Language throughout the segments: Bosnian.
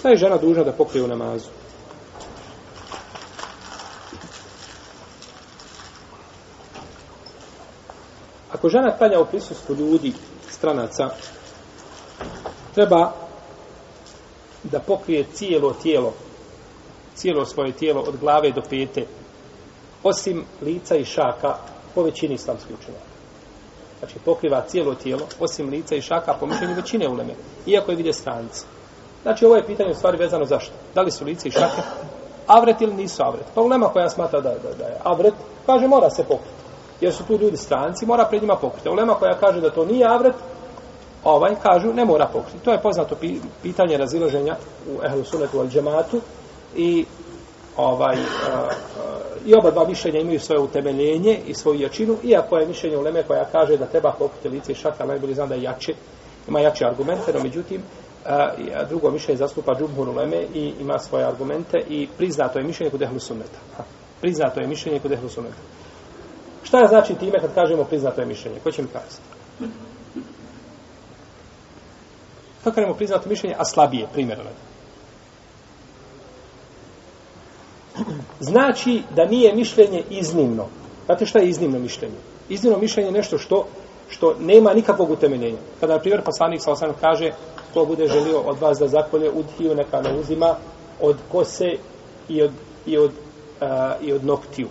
Šta je žena dužna da pokrije u namazu? Ako žena klanja u prisustvu ljudi, stranaca, treba da pokrije cijelo tijelo, cijelo svoje tijelo od glave do pete, osim lica i šaka po većini islamskih učenjaka. Znači pokriva cijelo tijelo, osim lica i šaka po mišljenju većine uleme, iako je vidje stranci. Znači ovo je pitanje u stvari vezano zašto? Da li su lice i šake avret ili nisu avret? Pa ulema koja smatra da, da, da je avret, kaže mora se pokriti. Jer su tu ljudi stranci, mora pred njima pokriti. Ulema koja kaže da to nije avret, ovaj kažu ne mora pokriti. To je poznato pitanje razilaženja u ehlu sunetu al džematu i ovaj a, a, i oba dva mišljenja imaju svoje utemeljenje i svoju jačinu, iako je mišljenje uleme koja kaže da treba pokriti lice i šaka, najbolje znam da je jače, ima jače argumente, no međutim, a, a drugo mišljenje zastupa Džumhur uleme i ima svoje argumente i priznato je mišljenje kod ehlu sunneta. Priznato je mišljenje kod ehlu sunneta. Šta je znači time kad kažemo priznato je mišljenje? Ko će mi kazati? Kako kažemo priznato mišljenje, a slabije, primjer Znači da nije mišljenje iznimno. Znate šta je iznimno mišljenje? Iznimno mišljenje je nešto što što nema nikakvog utemeljenja. Kada, na primjer, poslanik sa kaže ko bude želio od vas da zakolje udhiju, neka ne uzima od kose i od, i od, uh, i od noktiju.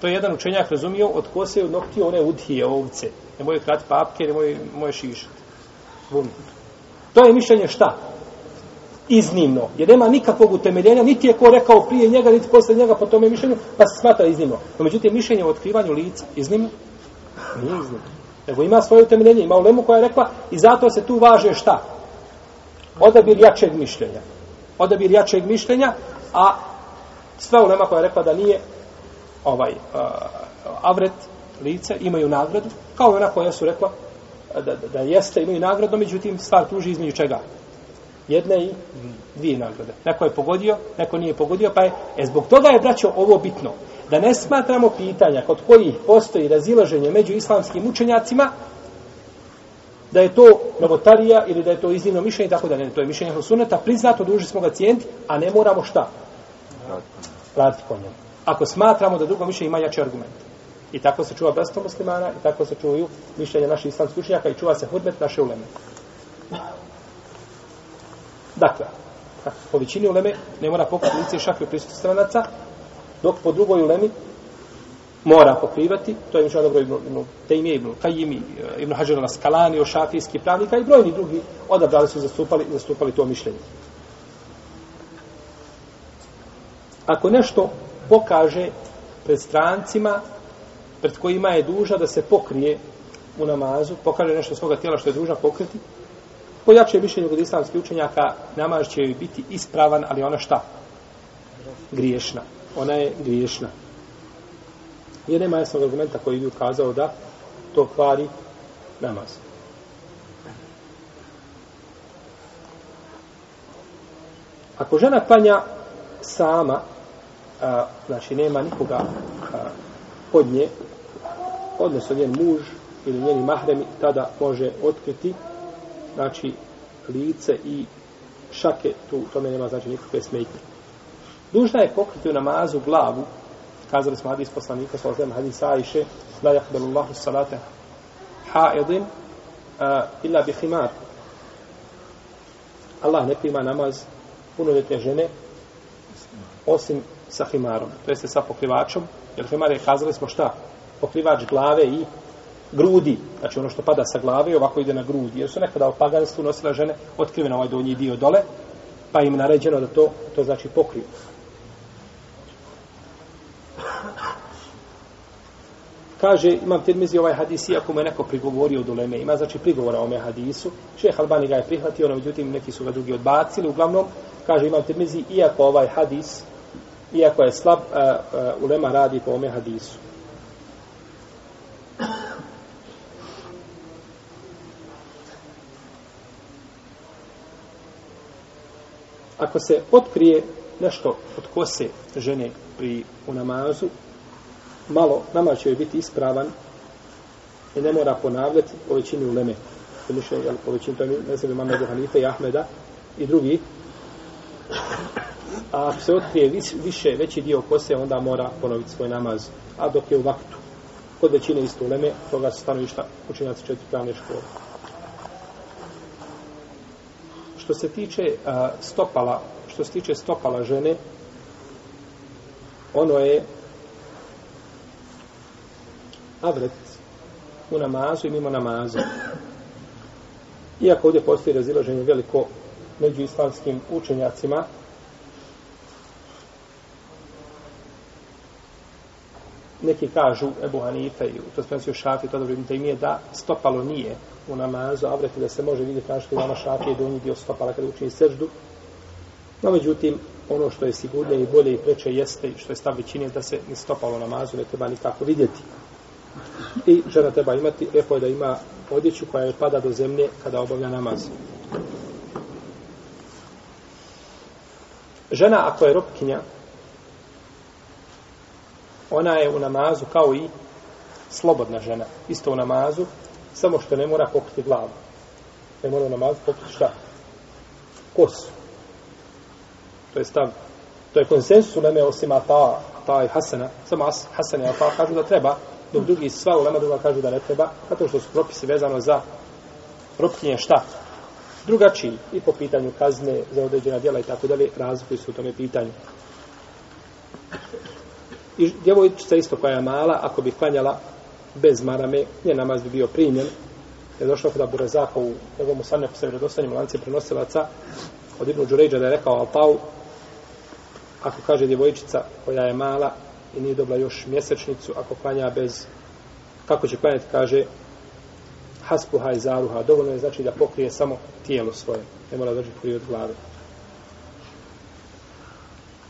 To je jedan učenjak razumio od kose i od noktiju one udhije, ovce. Ne moje krati papke, ne moje, moje šišati. Bum. To je mišljenje šta? Iznimno. Jer nema nikakvog utemeljenja, niti je ko rekao prije njega, niti posle njega po tome mišljenju, pa se smatra iznimno. No, međutim, mišljenje o otkrivanju lica, iznimno? Nije iznimno. Nego ima svoje utemeljenje, ima ulemu koja je rekla i zato se tu važe šta? Odabir jačeg mišljenja. Odabir jačeg mišljenja, a sva ulema koja je rekla da nije ovaj uh, avret lice imaju nagradu, kao ona koja su rekla da, da, da jeste, imaju nagradu, međutim, stvar tuži između čega? Jedne i dvije nagrade. Neko je pogodio, neko nije pogodio, pa je, e, zbog toga je, braćo, ovo bitno. Da ne smatramo pitanja kod kojih postoji razilaženje među islamskim učenjacima, da je to novotarija ili da je to iznimno mišljenje, tako da ne, to je mišljenje Hrusuneta, priznato, duži smo ga cijenti, a ne moramo šta? Raditi po njemu. Ako smatramo da drugo mišljenje ima jači argument. I tako se čuva bratstvo muslimana, i tako se čuvaju mišljenja naših islamskih učenjaka i čuva se hudmet naše uleme. Dakle, po većini uleme ne mora pokriti lice šake u prisutu stranaca, dok po drugoj ulemi mora pokrivati, to je mišljeno dobro Ibn, Ibn Tejmije, Ibn Kajimi, eh, Ibn Hađer Skalani, o šafijski pravnika i brojni drugi odabrali su zastupali, zastupali to mišljenje. Ako nešto pokaže pred strancima, pred kojima je duža da se pokrije u namazu, pokaže nešto svoga tijela što je duža pokriti, po jače mišljenju kod islamskih učenjaka, namaz će biti ispravan, ali ona šta? Griješna. Ona je griješna. Jer nema jasnog argumenta koji bi ukazao da to kvari namaz. Ako žena klanja sama, a, znači nema nikoga a, kod nje, odnosno njen muž ili njeni mahremi, tada može otkriti znači lice i šake, tu tome nema znači nikakve smetnje. Dužna je pokriti u namazu glavu, kazali smo hadis poslanika, sa ozem hadis Ajše, la jahbelu Allahu salate haidin, uh, illa bi himar. Allah ne prima namaz punoljetne žene, osim sa himarom, to jeste sa pokrivačom, jer himar je, kazali smo šta, pokrivač glave i grudi, znači ono što pada sa glave i ovako ide na grudi, jer su nekada u paganstvu nosile žene otkriveno ovaj donji dio dole, pa im naređeno da to, to znači pokriju. Kaže, imam tirmizi ovaj hadis, iako mu je neko prigovorio od uleme, ima znači prigovora o ome hadisu, šeh Albani ga je prihvatio, no međutim neki su ga drugi odbacili, uglavnom, kaže, imam tirmizi, iako ovaj hadis, iako je slab, uh, uh, ulema radi po ome hadisu. Ako se otkrije nešto od kose žene pri u namazu, malo namaz će biti ispravan i ne mora ponavljati po većini uleme. To jel, po većini to je ne znam, Mamedu Hanife i Ahmeda i drugi A ako se otkrije više, veći dio kose, onda mora ponoviti svoj namaz. A dok je u vaktu, kod većine isto uleme, toga se stanovišta učinjaci četiri pravne škole. Što se tiče a, stopala, što se tiče stopala žene, ono je avret u namazu i mimo namaza. Iako ovdje postoji razilaženje veliko među islamskim učenjacima, neki kažu Ebu Hanife i to spremci u šafi, to dobro vidite im da stopalo nije u namazu, a vrati da se može vidjeti kao što je nama šafi je donji dio stopala kada učini seždu. No, međutim, ono što je sigurnije i bolje i preče jeste i što je stav većine da se ni stopalo namazu ne treba nikako vidjeti. I žena treba imati, lijepo je da ima odjeću koja je pada do zemlje kada obavlja namaz. Žena ako je ropkinja, ona je u namazu kao i slobodna žena. Isto u namazu, samo što ne mora pokriti glavu. Ne mora u namazu pokriti šta? Kosu. To je stav. To je konsensus u Leme osim Ata, Ata i Hasana. Samo Hasan i Ata kažu da treba, dok drugi sva u Lema druga kažu da ne treba, zato što su propisi vezano za propkinje šta? Drugačiji i po pitanju kazne za određena djela i tako dalje, razlikuju su u tome pitanju. I djevojčica isto koja je mala, ako bi klanjala bez marame, nje namaz bi bio primjen. Je došlo kod Abu Rezaka u njegovom sanne po sebi dostanjem lance prenosilaca od Ibnu Đurejđa da je rekao Alpau, ako kaže djevojčica koja je mala i nije dobila još mjesečnicu, ako klanja bez, kako će klanjati, kaže haspuha i zaruha, dovoljno je znači da pokrije samo tijelo svoje, ne mora da drži od glave.